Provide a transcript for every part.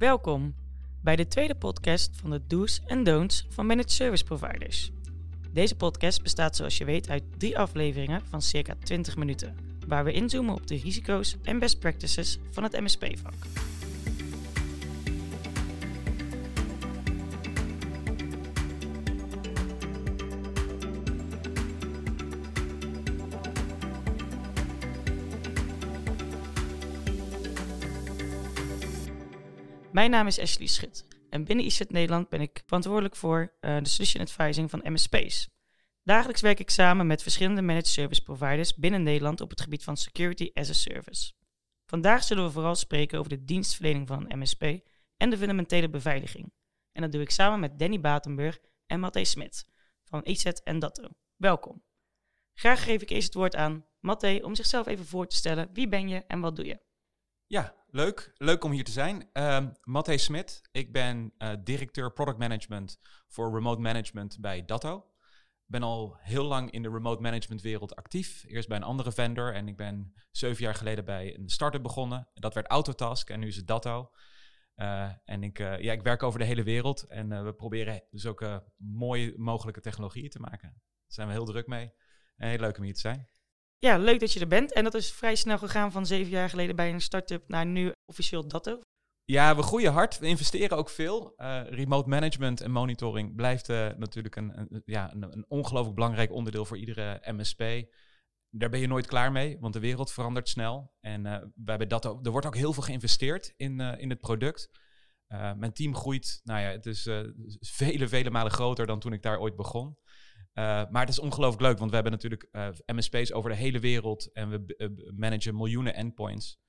Welkom bij de tweede podcast van de Do's en Don'ts van Managed Service Providers. Deze podcast bestaat zoals je weet uit drie afleveringen van circa 20 minuten, waar we inzoomen op de risico's en best practices van het MSP-vak. Mijn naam is Ashley Schut en binnen ICET Nederland ben ik verantwoordelijk voor uh, de solution advising van MSP's. Dagelijks werk ik samen met verschillende managed service providers binnen Nederland op het gebied van security as a service. Vandaag zullen we vooral spreken over de dienstverlening van een MSP en de fundamentele beveiliging. En dat doe ik samen met Danny Batenburg en Matthé Smit van ICET en Datto. Welkom. Graag geef ik eerst het woord aan Matthé om zichzelf even voor te stellen. Wie ben je en wat doe je? Ja, leuk. Leuk om hier te zijn. Uh, Matthijs Smit. Ik ben uh, directeur product management voor remote management bij Datto. Ben al heel lang in de remote management wereld actief. Eerst bij een andere vendor en ik ben zeven jaar geleden bij een start-up begonnen. Dat werd Autotask en nu is het Datto. Uh, en ik, ja, ik werk over de hele wereld en we proberen dus ook mooie mogelijke technologieën te maken. Daar zijn we heel druk mee. En heel leuk om hier te zijn. Ja, leuk dat je er bent. En dat is vrij snel gegaan van zeven jaar geleden bij een start-up naar nu officieel Datto. Ja, we groeien hard. We investeren ook veel. Uh, remote management en monitoring blijft uh, natuurlijk een, ja, een, een ongelooflijk belangrijk onderdeel voor iedere MSP. Daar ben je nooit klaar mee, want de wereld verandert snel. En wij bij Datto, er wordt ook heel veel geïnvesteerd in, in het product. mijn team groeit, nou ja, het is vele, vele malen groter dan toen ik daar ooit begon. Uh, maar het is ongelooflijk leuk, want we hebben natuurlijk eh, MSP's over de hele wereld en we uh, managen miljoenen endpoints.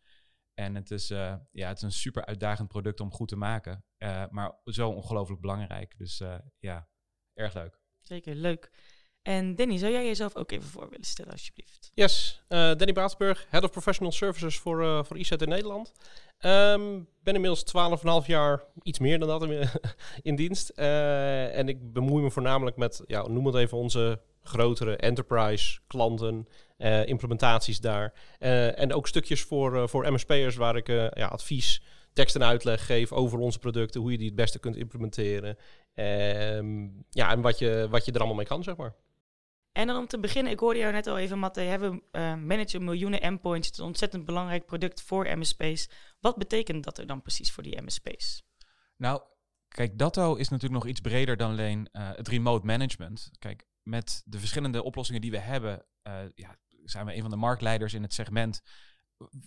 En het is, ja, het is een super uitdagend product om goed te maken, maar zo ongelooflijk belangrijk. Dus ja, erg leuk. Zeker, leuk. En Danny, zou jij jezelf ook even voor willen stellen, alsjeblieft? Yes, Danny Baatsburg, Head of Professional Services voor, voor IZ in Nederland. Um, ben inmiddels 12,5 jaar, iets meer dan dat, in dienst. Uh, en ik bemoei me voornamelijk met, ja, noem het even, onze grotere enterprise klanten, uh, implementaties daar. Uh, en ook stukjes voor, voor MSP'ers waar ik ja, advies, tekst en uitleg geef over onze producten, hoe je die het beste kunt implementeren. Um, ja, en wat je, wat je er allemaal mee kan, zeg maar. En dan om te beginnen, ik hoorde jou net al even, Matte, hebben uh, managen miljoenen endpoints. Het is een ontzettend belangrijk product voor MSP's. Wat betekent dat er dan precies voor die MSP's? Nou, kijk, Datto is natuurlijk nog iets breder dan alleen uh, het remote management. Kijk, met de verschillende oplossingen die we hebben, uh, ja, zijn we een van de marktleiders in het segment.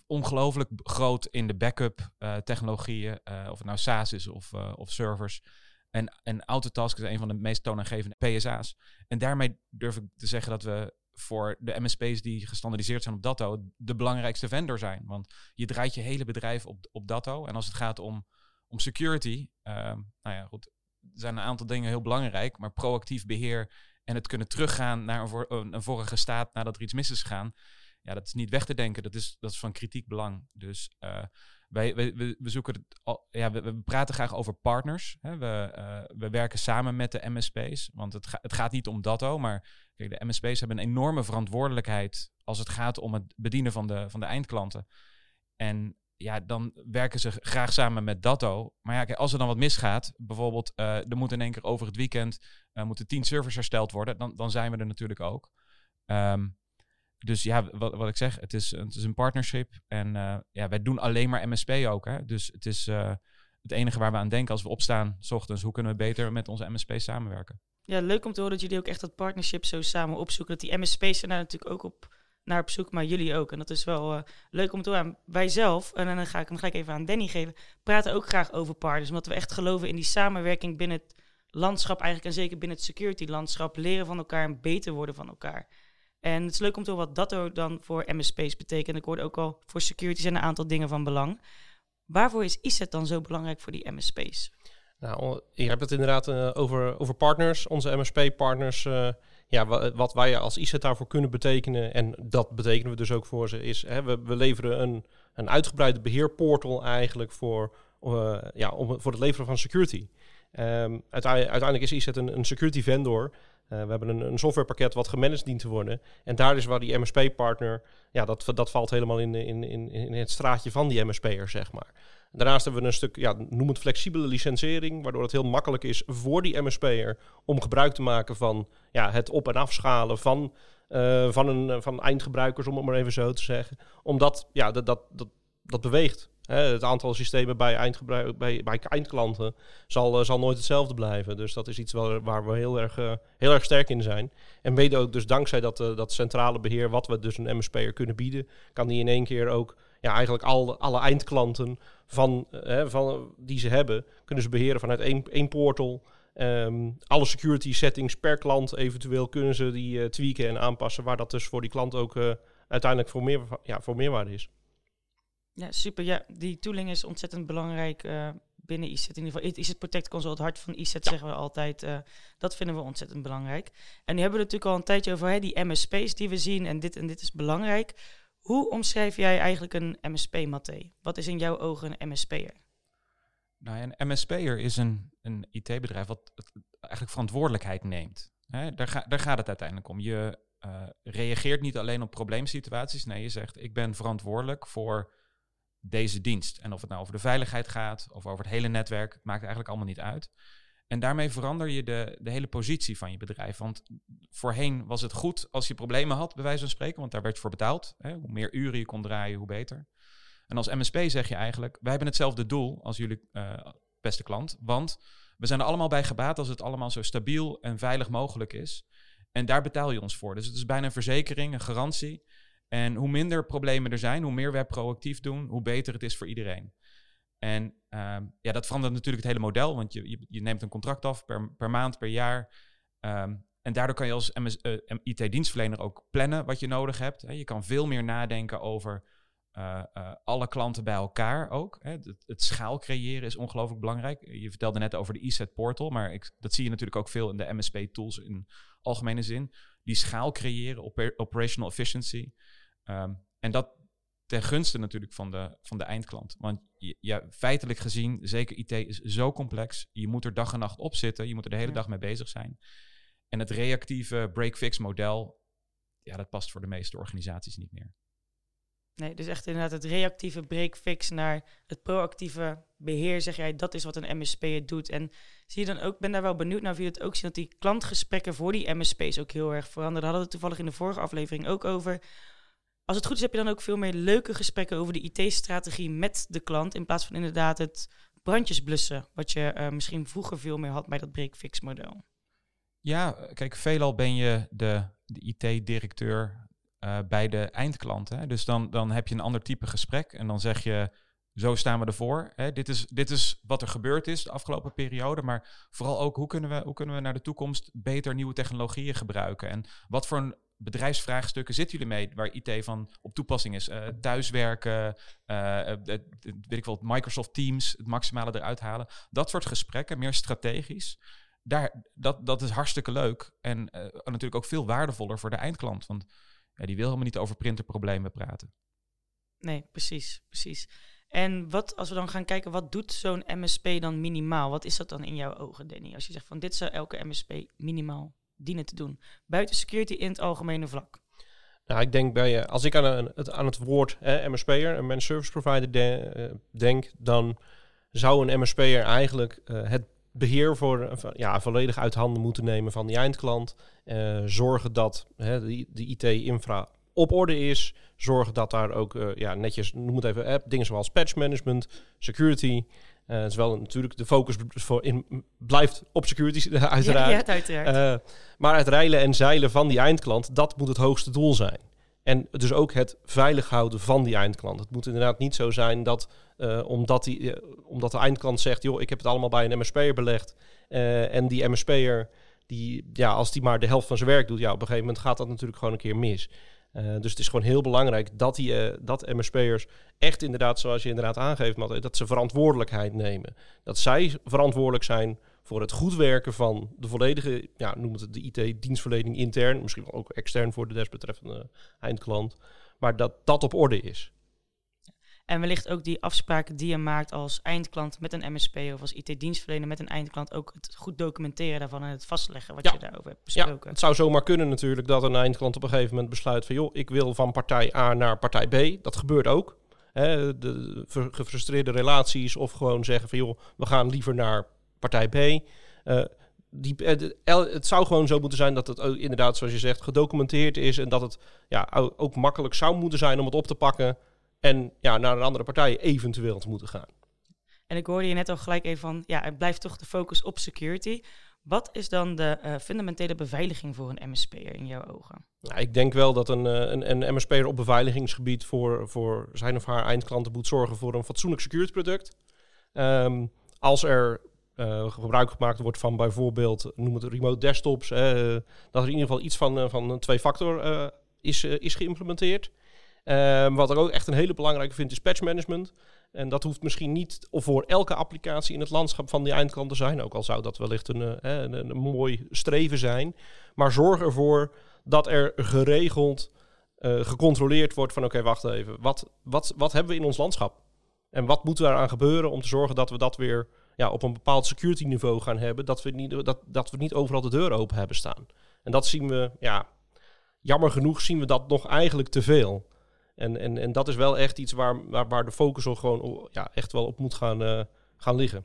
Ongelooflijk groot in de backup uh, technologieën, of het nou SaaS is of, of servers. En, en Autotask is een van de meest toonaangevende PSA's. En daarmee durf ik te zeggen dat we voor de MSP's die gestandardiseerd zijn op Datto de belangrijkste vendor zijn. Want je draait je hele bedrijf op, op Datto. En als het gaat om, om security, uh, nou ja, goed, zijn een aantal dingen heel belangrijk. Maar proactief beheer en het kunnen teruggaan naar een, vorige staat nadat er iets mis is gegaan. Ja, dat is niet weg te denken. Dat is, dat is van kritiek belang. Dus uh, wij, we, we zoeken het al, ja, we, we, praten graag over partners. Hè. We, uh, we werken samen met de MSP's. Want het, ga, het gaat niet om Datto, maar kijk, de MSP's hebben een enorme verantwoordelijkheid als het gaat om het bedienen van de, van de eindklanten. En ja, dan werken ze graag samen met Datto. Maar ja, kijk, als er dan wat misgaat, bijvoorbeeld uh, er moet in één keer over het weekend uh, moeten tien servers hersteld worden, dan, dan zijn we er natuurlijk ook. Um, dus ja, wat, wat ik zeg, het is, het is een partnership. En uh, ja, wij doen alleen maar MSP ook. Hè? Dus het is uh, het enige waar we aan denken als we opstaan s ochtends. Hoe kunnen we beter met onze MSP samenwerken? Ja, leuk om te horen dat jullie ook echt dat partnership zo samen opzoeken. Dat die MSP's zijn daar natuurlijk ook op, naar op zoek, maar jullie ook. En dat is wel uh, leuk om te horen. Wij zelf, en dan ga ik hem gelijk even aan Danny geven, praten ook graag over partners. Omdat we echt geloven in die samenwerking binnen het landschap eigenlijk. En zeker binnen het security landschap. Leren van elkaar en beter worden van elkaar. En het is leuk om te horen wat dat dan voor MSP's betekent. Ik hoorde ook al, voor security zijn een aantal dingen van belang. Waarvoor is ISET dan zo belangrijk voor die MSP's? Nou, je hebt het inderdaad uh, over, over partners, onze MSP-partners. Uh, ja, wat wij als ISET daarvoor kunnen betekenen, en dat betekenen we dus ook voor ze, is hè, we, we leveren een, een uitgebreide beheerportal eigenlijk voor, uh, ja, om, voor het leveren van security. Ehm, uiteindelijk is ESET een, een security vendor. we hebben een, een, softwarepakket wat gemanaged dient te worden. En daar is waar die MSP-partner, ja, dat, dat valt helemaal in, in, in, in het straatje van die MSP'er, zeg maar. Daarnaast hebben we een stuk, ja, noem het flexibele licentiëring, waardoor het heel makkelijk is voor die MSP'er om gebruik te maken van ja, het op- en afschalen van, uh, van, een, van eindgebruikers, om het maar even zo te zeggen. Omdat ja, dat, dat, dat, dat beweegt. Hè. Het aantal systemen bij, eindgebruik, bij, bij eindklanten zal, uh, zal nooit hetzelfde blijven. Dus dat is iets waar, waar we heel erg, uh, heel erg sterk in zijn. En mede ook dus dankzij dat, dat centrale beheer, wat we dus een MSP'er kunnen bieden, kan die in één keer ook ja, eigenlijk al, alle eindklanten van, uh, van, die ze hebben, kunnen ze beheren vanuit één, één portal. Um, alle security settings per klant eventueel kunnen ze die tweaken en aanpassen, waar dat dus voor die klant ook uiteindelijk voor, meer, ja, voor meerwaarde is. Ja, super. Ja, die tooling is ontzettend belangrijk binnen ISET. In ieder geval, ISET Protect Console, het hart van ISET, ja. zeggen we altijd. dat vinden we ontzettend belangrijk. En nu hebben we natuurlijk al een tijdje over hè, die MSP's die we zien en dit en dit is belangrijk. Hoe omschrijf jij eigenlijk een MSP, Mathé? Wat is in jouw ogen een MSP'er? Nou, een MSP'er is een, een IT-bedrijf wat eigenlijk verantwoordelijkheid neemt. Hè, daar, ga, daar gaat het uiteindelijk om. Je uh, reageert niet alleen op probleemsituaties. Nee, je zegt ik ben verantwoordelijk voor deze dienst. En of het nou over de veiligheid gaat of over het hele netwerk, maakt eigenlijk allemaal niet uit. En daarmee verander je de, de hele positie van je bedrijf. Want voorheen was het goed als je problemen had, bij wijze van spreken, want daar werd je voor betaald. Hè? Hoe meer uren je kon draaien, hoe beter. En als MSP zeg je eigenlijk, wij hebben hetzelfde doel als jullie uh, beste klant. Want we zijn er allemaal bij gebaat als het allemaal zo stabiel en veilig mogelijk is. En daar betaal je ons voor. Dus het is bijna een verzekering, een garantie. En hoe minder problemen er zijn, hoe meer wij proactief doen, hoe beter het is voor iedereen. En um, ja, dat verandert natuurlijk het hele model, want je, je, neemt een contract af per, per maand, per jaar. Um, en daardoor kan je als uh, IT-dienstverlener ook plannen wat je nodig hebt. Je kan veel meer nadenken over uh, uh, alle klanten bij elkaar ook. Het, schaal creëren is ongelooflijk belangrijk. Je vertelde net over de ESET portal, maar ik, dat zie je natuurlijk ook veel in de MSP-tools in algemene zin. Die schaal creëren, op operational efficiency. Um, en dat, ten gunste natuurlijk van de, van de eindklant. Want ja, feitelijk gezien, zeker IT is zo complex. Je moet er dag en nacht op zitten. Je moet er de hele dag mee bezig zijn. En het reactieve break-fix model, ja, dat past voor de meeste organisaties niet meer. Nee, dus echt inderdaad het reactieve break-fix naar het proactieve beheer, zeg jij, dat is wat een MSP het doet. En zie je dan ook, ben daar wel benieuwd naar of je het ook ziet, dat die klantgesprekken voor die MSP's ook heel erg veranderen. Daar hadden we het toevallig in de vorige aflevering ook over als het goed is, heb je dan ook veel meer leuke gesprekken over de IT-strategie met de klant. In plaats van inderdaad het brandjes blussen. Wat je uh, misschien vroeger veel meer had bij dat break-fix model. Ja, kijk, veelal ben je de, de IT-directeur uh, bij de eindklant. Hè? Dus dan, dan heb je een ander type gesprek. En dan zeg je, zo staan we ervoor. Hè? Dit, is, dit is wat er gebeurd is de afgelopen periode. Maar vooral ook, hoe kunnen we, hoe kunnen we naar de toekomst beter nieuwe technologieën gebruiken? En wat voor een bedrijfsvraagstukken zitten jullie mee waar IT van op toepassing is? Uh, thuiswerken, uh, weet ik wel, Microsoft Teams, het maximale eruit halen. Dat soort gesprekken, meer strategisch. Daar, dat, dat is hartstikke leuk en natuurlijk ook veel waardevoller voor de eindklant. Want ja, die wil helemaal niet over printerproblemen praten. Nee, precies, precies. En wat, als we dan gaan kijken, wat doet zo'n MSP dan minimaal? Wat is dat dan in jouw ogen, Danny? Als je zegt van dit zou elke MSP minimaal dienen te doen. Buiten security in het algemene vlak. Nou, ik denk bij, uh, als ik aan, het, aan het woord eh, MSP'er, een managed service provider, de, uh, denk, dan zou een MSP'er eigenlijk uh, het beheer voor, ja, volledig uit handen moeten nemen van die eindklant. zorgen dat die, de IT-infra op orde is. Zorgen dat daar ook ja, netjes, noem het even, app, dingen zoals patch management, security, uh, het is wel natuurlijk de focus voor in, blijft op security, uiteraard. Ja, ja uiteraard. Uh, maar het reilen en zeilen van die eindklant, dat moet het hoogste doel zijn. En dus ook het veilig houden van die eindklant. Het moet inderdaad niet zo zijn dat uh, omdat, die, omdat de eindklant zegt: joh, ik heb het allemaal bij een MSP'er belegd. en die MSP'er, die, ja, als die maar de helft van zijn werk doet, ja, op een gegeven moment gaat dat natuurlijk gewoon een keer mis. Uh, dus het is gewoon heel belangrijk dat, die, uh, dat MSP'ers echt inderdaad, zoals je inderdaad aangeeft, dat ze verantwoordelijkheid nemen. Dat zij verantwoordelijk zijn voor het goed werken van de volledige, ja, noem het de IT-dienstverlening intern, misschien ook extern voor de desbetreffende eindklant, maar dat dat op orde is. En wellicht ook die afspraken die je maakt als eindklant met een MSP of als IT-dienstverlener met een eindklant ook het goed documenteren daarvan en het vastleggen wat Ja. je daarover hebt Ja, besproken. het zou zomaar kunnen natuurlijk dat een eindklant op een gegeven moment besluit van... joh, ik wil van partij A naar partij B. Dat gebeurt ook. Hè, de gefrustreerde relaties of gewoon zeggen van... joh, we gaan liever naar partij B. Eh, die, eh, het zou gewoon zo moeten zijn dat het ook inderdaad, zoals je zegt, gedocumenteerd is... en dat het ja, ook makkelijk zou moeten zijn om het op te pakken... en ja, naar een andere partij eventueel te moeten gaan. En ik hoorde je net al gelijk even van, ja, het blijft toch de focus op security. Wat is dan de eh, fundamentele beveiliging voor een MSP'er in jouw ogen? Nou, ik denk wel dat een, eh, een, een MSP'er op beveiligingsgebied voor, voor zijn of haar eindklanten moet zorgen voor een fatsoenlijk security product. Ehm, als er eh, gebruik gemaakt wordt van bijvoorbeeld, noem het remote desktops, dat er in ieder geval iets van, van een twee-factor is, is geïmplementeerd. Ehm, wat ik ook echt een hele belangrijke vind is patch management. En dat hoeft misschien niet voor elke applicatie in het landschap van die eindklant te zijn. Ook al zou dat wellicht een, eh, een, een mooi streven zijn. Maar zorg ervoor dat er geregeld eh, gecontroleerd wordt van oké, wacht even. Wat, wat, wat hebben we in ons landschap? En wat moet daaraan gebeuren om te zorgen dat we dat weer ja, op een bepaald security niveau gaan hebben. Dat we, niet, dat, dat we niet overal de deur open hebben staan. En dat zien we, ja, jammer genoeg zien we dat nog eigenlijk te veel. En, en, en dat is wel echt iets waar, waar, waar de focus al gewoon ja, echt wel op moet gaan, eh, gaan liggen.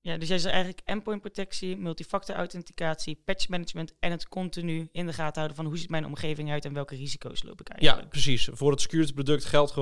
Ja, dus jij zegt eigenlijk endpoint protectie, multifactor authenticatie, patch management en het continu in de gaten houden van hoe ziet mijn omgeving uit en welke risico's loop ik Ja, eigenlijk. precies. Voor het security product geldt,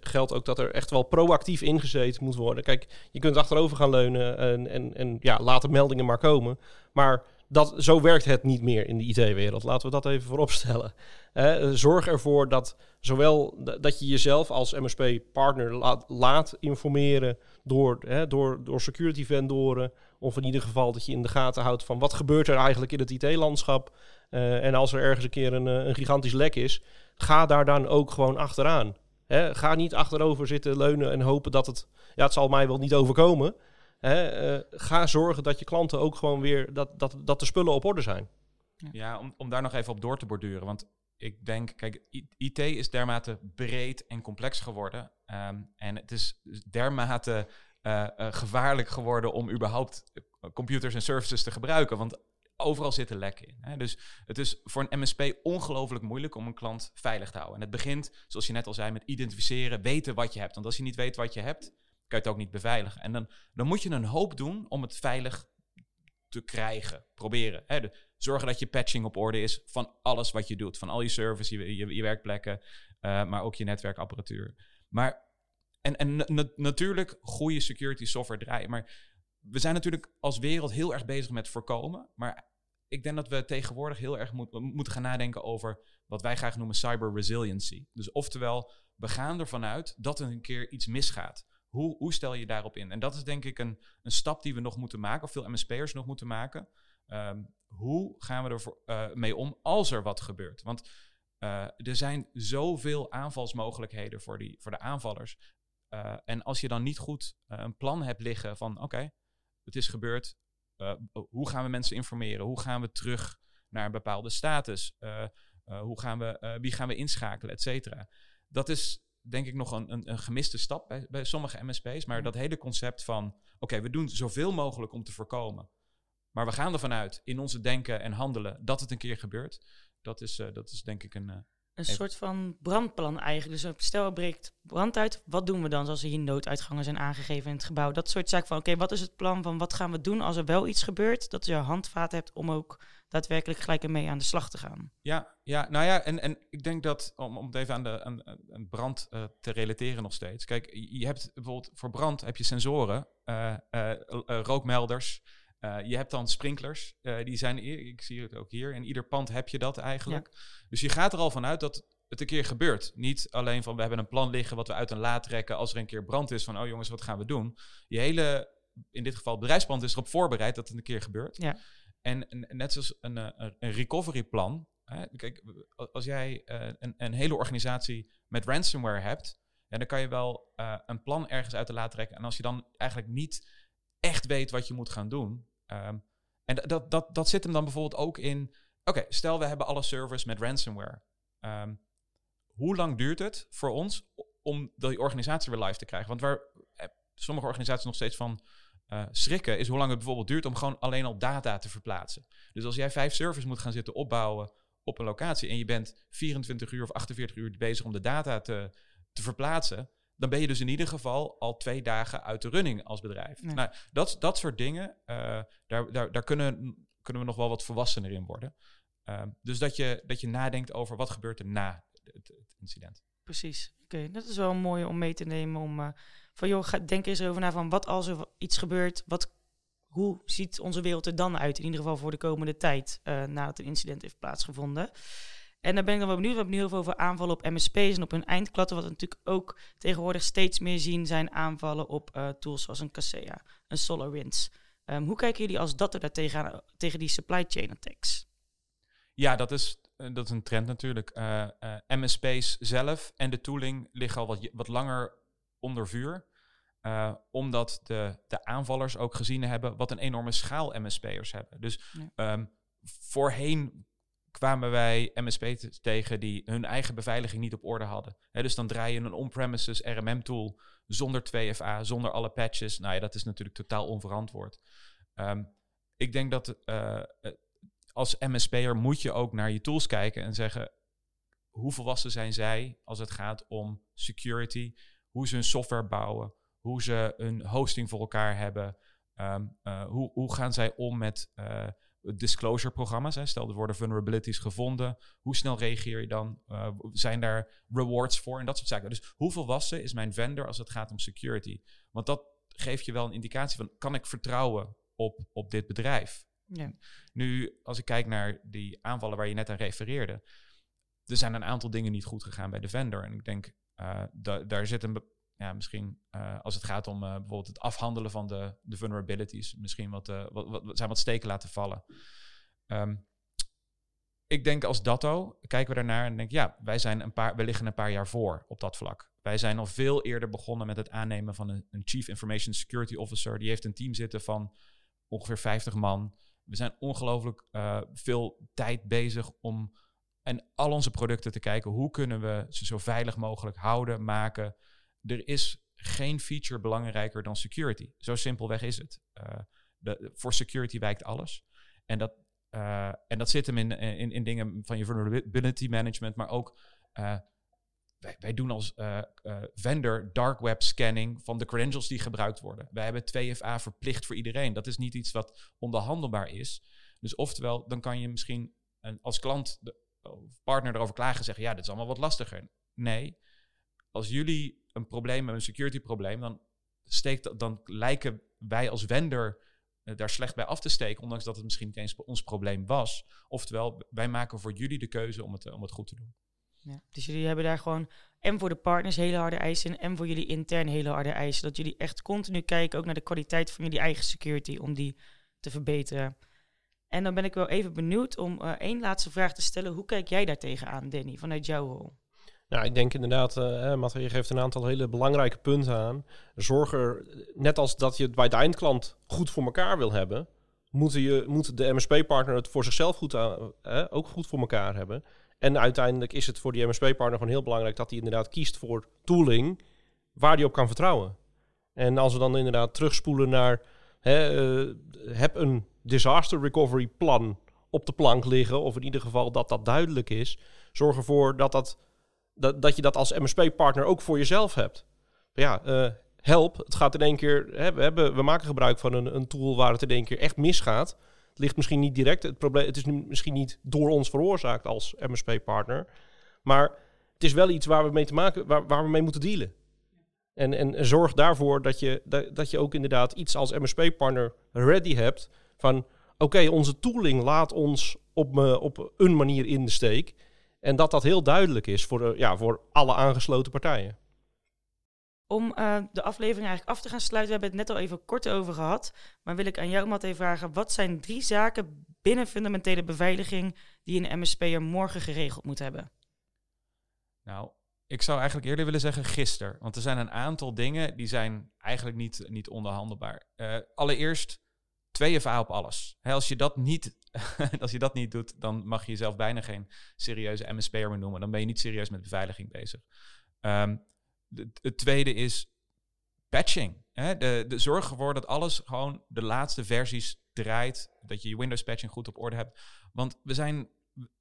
geldt ook dat er echt wel proactief ingezeten moet worden. Kijk, je kunt achterover gaan leunen en, en, en ja, laat de meldingen maar komen. Maar dat, zo werkt het niet meer in de IT-wereld. Laten we dat even vooropstellen. Eh, zorg ervoor dat zowel dat je jezelf als MSP-partner laat, laat informeren door, door, door security vendoren. Of in ieder geval dat je in de gaten houdt van wat gebeurt er eigenlijk in het IT-landschap. Eh, en als er ergens een keer een, eh, een gigantisch lek is, ga daar dan ook gewoon achteraan. Ga niet achterover zitten leunen en hopen dat het... Ja, het zal mij wel niet overkomen. Eh, ga zorgen dat je klanten ook gewoon weer... Dat, dat, dat de spullen op orde zijn. Ja, om, om daar nog even op door te borduren. Want ik denk, kijk, IT is dermate breed en complex geworden. ehm, en het is dermate eh, eh, gevaarlijk geworden om überhaupt computers en services te gebruiken. Want overal zitten lekken in. Hè? Dus het is voor een MSP ongelooflijk moeilijk om een klant veilig te houden. En het begint, zoals je net al zei, met identificeren, weten wat je hebt. Want als je niet weet wat je hebt, je het ook niet beveiligen. En dan, dan moet je een hoop doen om het veilig te krijgen. Proberen. Hè? Zorgen dat je patching op orde is van alles wat je doet. Van al je service, je, je, werkplekken, eh, maar ook je netwerkapparatuur. Maar, en, en na- na- natuurlijk goede security software draaien. Maar we zijn natuurlijk als wereld heel erg bezig met voorkomen. Maar ik denk dat we tegenwoordig heel erg moet, moeten gaan nadenken over wat wij graag noemen cyber resiliency. Dus oftewel, we gaan ervan uit dat er een keer iets misgaat. Hoe, hoe stel je daarop in? En dat is denk ik een, een stap die we nog moeten maken, of veel MSP'ers nog moeten maken. Ehm, hoe gaan we er eh, mee om als er wat gebeurt? Want eh, er zijn zoveel aanvalsmogelijkheden voor, die, voor de aanvallers. Eh, en als je dan niet goed een plan hebt liggen van oké, het is gebeurd. hoe gaan we mensen informeren? Hoe gaan we terug naar een bepaalde status? Hoe gaan we, wie gaan we inschakelen, et cetera? Dat is denk ik nog een, een, een gemiste stap bij, bij sommige MSP's. Maar dat hele concept van oké, we doen zoveel mogelijk om te voorkomen. Maar we gaan ervan uit in onze denken en handelen dat het een keer gebeurt. Dat is, eh, dat is denk ik een. eh, Een Even. soort van brandplan eigenlijk. Dus stel er breekt brand uit, wat doen we dan zoals er hier nooduitgangen zijn aangegeven in het gebouw? Dat soort zaken van, oké, wat is het plan van wat gaan we doen als er wel iets gebeurt? Dat je handvaten hebt om ook daadwerkelijk gelijk ermee aan de slag te gaan. Ja, ja, nou ja, en, en ik denk dat, om, om het even aan, de, aan, aan brand eh, te relateren nog steeds. Kijk, je hebt bijvoorbeeld voor brand heb je sensoren, eh, eh, rookmelders. je hebt dan sprinklers, die zijn, ik zie het ook hier, in ieder pand heb je dat eigenlijk. Dus je gaat er al vanuit dat het een keer gebeurt. Niet alleen van we hebben een plan liggen wat we uit een laad trekken als er een keer brand is van oh jongens, wat gaan we doen? Je hele, in dit geval het bedrijfspand is erop voorbereid dat het een keer gebeurt. Ja. En, net zoals een, eh, een, een recovery plan. Hè, kijk, als jij eh, een, een hele organisatie met ransomware hebt, ja, dan kan je wel eh, een plan ergens uit de laat trekken. En als je dan eigenlijk niet echt weet wat je moet gaan doen. ehm, en dat- dat, dat, zit hem dan bijvoorbeeld ook in. Oké, stel we hebben alle servers met ransomware. Ehm, hoe lang duurt het voor ons om die organisatie weer live te krijgen. Want waar sommige organisaties nog steeds van eh, schrikken, is hoe lang het bijvoorbeeld duurt om gewoon alleen al data te verplaatsen. Dus als jij vijf servers moet gaan zitten opbouwen op een locatie en je bent 24 uur of 48 uur bezig om de data te, te verplaatsen, dan ben je dus in ieder geval al twee dagen uit de running als bedrijf. Nou, dat, dat soort dingen, uh, daar, daar, daar kunnen, kunnen we nog wel wat volwassener in worden. Uh, dus dat je, dat je nadenkt over wat gebeurt er na het, het incident. Precies. Oké, dat is wel mooi om mee te nemen. Om uh, van joh, ga, denk eens over na van wat als er iets gebeurt, wat, hoe ziet onze wereld er dan uit? In ieder geval voor de komende tijd nadat een incident heeft plaatsgevonden. En daar ben ik dan wel benieuwd. We nu veel over aanvallen op MSP's en op hun eindklatten. Wat we natuurlijk ook tegenwoordig steeds meer zien zijn aanvallen op uh, tools zoals een Kaseya, een SolarWinds. Um, hoe kijken jullie als dat er tegen, tegen die supply chain attacks? Ja, dat is, uh, dat is een trend natuurlijk. Uh, MSP's zelf en de tooling liggen al wat, wat langer onder vuur. omdat de, de aanvallers ook gezien hebben wat een enorme schaal MSP'ers hebben. Dus ja. um, voorheen kwamen wij MSP's tegen die hun eigen beveiliging niet op orde hadden. dus dan draai je een on-premises RMM-tool zonder 2FA, zonder alle patches. Nou ja, dat is natuurlijk totaal onverantwoord. Um, ik denk dat uh, als MSP'er moet je ook naar je tools kijken en zeggen... hoe volwassen zijn zij als het gaat om security? Hoe ze hun software bouwen? Hoe ze hun hosting voor elkaar hebben? Um, uh, hoe, hoe gaan zij om met... Uh, disclosure programma's. Hè. Stel, er worden vulnerabilities gevonden. Hoe snel reageer je dan? Uh, zijn daar rewards voor en dat soort zaken. Dus hoe volwassen is mijn vendor als het gaat om security? Want dat geeft je wel een indicatie van, kan ik vertrouwen op, op dit bedrijf? Ja. Nu, als ik kijk naar die aanvallen waar je net aan refereerde, er zijn een aantal dingen niet goed gegaan bij de vendor. En ik denk, da daar zit een ja, misschien uh, als het gaat om uh, bijvoorbeeld het afhandelen van de, de vulnerabilities, misschien wat, wat, zijn wat steken laten vallen. Um, ik denk als Datto, kijken we daarnaar en denk ja, wij zijn een paar, we liggen een paar jaar voor op dat vlak. Wij zijn al veel eerder begonnen met het aannemen van een, een Chief Information Security Officer. Die heeft een team zitten van ongeveer 50 man. We zijn ongelooflijk veel tijd bezig om en al onze producten te kijken hoe kunnen we ze zo veilig mogelijk houden, maken er is geen feature belangrijker dan security. Zo simpelweg is het. Uh, de, voor security wijkt alles. En dat, uh, en dat zit hem in, in, in dingen van je vulnerability management, maar ook uh, wij, doen als vendor dark web scanning van de credentials die gebruikt worden. Wij hebben 2FA verplicht voor iedereen. Dat is niet iets wat onderhandelbaar is. Dus oftewel, dan kan je misschien als klant de, partner erover klagen en zeggen, ja, dit is allemaal wat lastiger. Nee, als jullie een probleem hebben, een security probleem, dan, steekt, dan lijken wij als vendor uh, daar slecht bij af te steken, ondanks dat het misschien niet eens ons probleem was. Oftewel, wij maken voor jullie de keuze om het, om het goed te doen. Ja, dus jullie hebben daar gewoon en voor de partners hele harde eisen en voor jullie intern hele harde eisen. Dat jullie echt continu kijken ook naar de kwaliteit van jullie eigen security om die te verbeteren. En dan ben ik wel even benieuwd om uh, één laatste vraag te stellen. Hoe kijk jij daar tegenaan, Danny, vanuit jouw rol? Nou, ik denk inderdaad, uh, Mathieu geeft een aantal hele belangrijke punten aan. Zorg er, net als dat je het bij de eindklant goed voor elkaar wil hebben, moet, je, moet de MSP-partner het voor zichzelf goed ook goed voor elkaar hebben. En uiteindelijk is het voor die MSP-partner gewoon heel belangrijk dat hij inderdaad kiest voor tooling waar hij op kan vertrouwen. En als we dan inderdaad terugspoelen naar, uh, heb een disaster recovery plan op de plank liggen, of in ieder geval dat dat duidelijk is. Zorg ervoor dat dat dat, dat je dat als MSP-partner ook voor jezelf hebt. Ja, uh, help, het gaat in één keer... Hè, we, hebben, we maken gebruik van een, een tool waar het in één keer echt misgaat. Het ligt misschien niet direct, het, probleem, het is nu misschien niet door ons veroorzaakt als MSP-partner. Maar het is wel iets waar we mee te maken, waar, waar we mee moeten dealen. En, en, en zorg daarvoor dat je, dat, dat je ook inderdaad iets als MSP-partner ready hebt van... Oké, okay, onze tooling laat ons op, me, op een manier in de steek. En dat dat heel duidelijk is voor, de, ja, voor alle aangesloten partijen. Om uh, de aflevering eigenlijk af te gaan sluiten, we hebben het net al even kort over gehad. Maar wil ik aan jou, Matt, even vragen: wat zijn drie zaken binnen fundamentele beveiliging die een MSP'er morgen geregeld moet hebben? Nou, ik zou eigenlijk eerder willen zeggen gisteren. Want er zijn een aantal dingen die zijn eigenlijk niet, niet onderhandelbaar. Uh, allereerst 2FA op alles. als, je dat niet, als je dat niet doet, dan mag je jezelf bijna geen serieuze MSP'er meer noemen. Dan ben je niet serieus met beveiliging bezig. De, het tweede is patching. De, de zorg ervoor dat alles gewoon de laatste versies draait. Dat je je Windows patching goed op orde hebt. Want we zijn,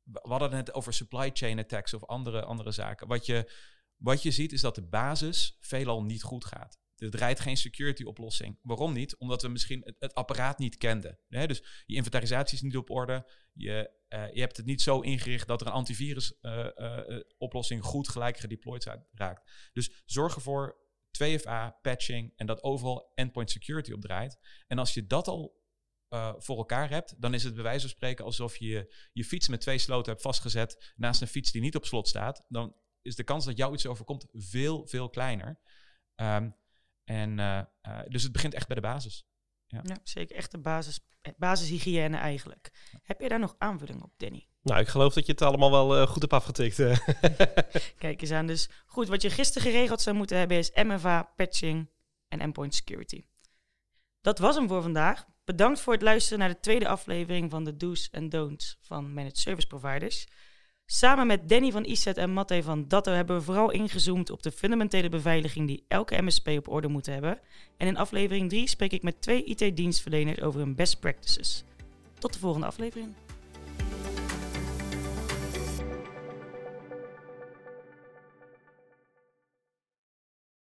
we hadden het over supply chain attacks of andere, andere zaken. Wat je, wat je ziet is dat de basis veelal niet goed gaat. Er draait geen security oplossing. Waarom niet? Omdat we misschien het, het apparaat niet kenden. Dus je inventarisatie is niet op orde. Je, uh, je hebt het niet zo ingericht dat er een antivirus uh, uh, oplossing goed gelijk gedeployed raakt. Dus zorg ervoor 2FA, patching en dat overal endpoint security op draait. En als je dat al uh, voor elkaar hebt, dan is het bij wijze van spreken alsof je je fiets met twee sloten hebt vastgezet naast een fiets die niet op slot staat. Dan is de kans dat jou iets overkomt veel, veel kleiner. Um, en uh, uh, dus het begint echt bij de basis. Ja, ja zeker. Echt de basis, basishygiëne eigenlijk. Heb je daar nog aanvulling op, Danny? Nou, ik geloof dat je het allemaal wel uh, goed hebt afgetikt. Kijk eens aan. Dus goed, wat je gisteren geregeld zou moeten hebben is MFA, patching en endpoint security. Dat was hem voor vandaag. Bedankt voor het luisteren naar de tweede aflevering van de Do's en Don'ts van Managed Service Providers. Samen met Danny van ISET en Matte van Datto hebben we vooral ingezoomd op de fundamentele beveiliging die elke MSP op orde moet hebben. En in aflevering 3 spreek ik met twee IT-dienstverleners over hun best practices. Tot de volgende aflevering.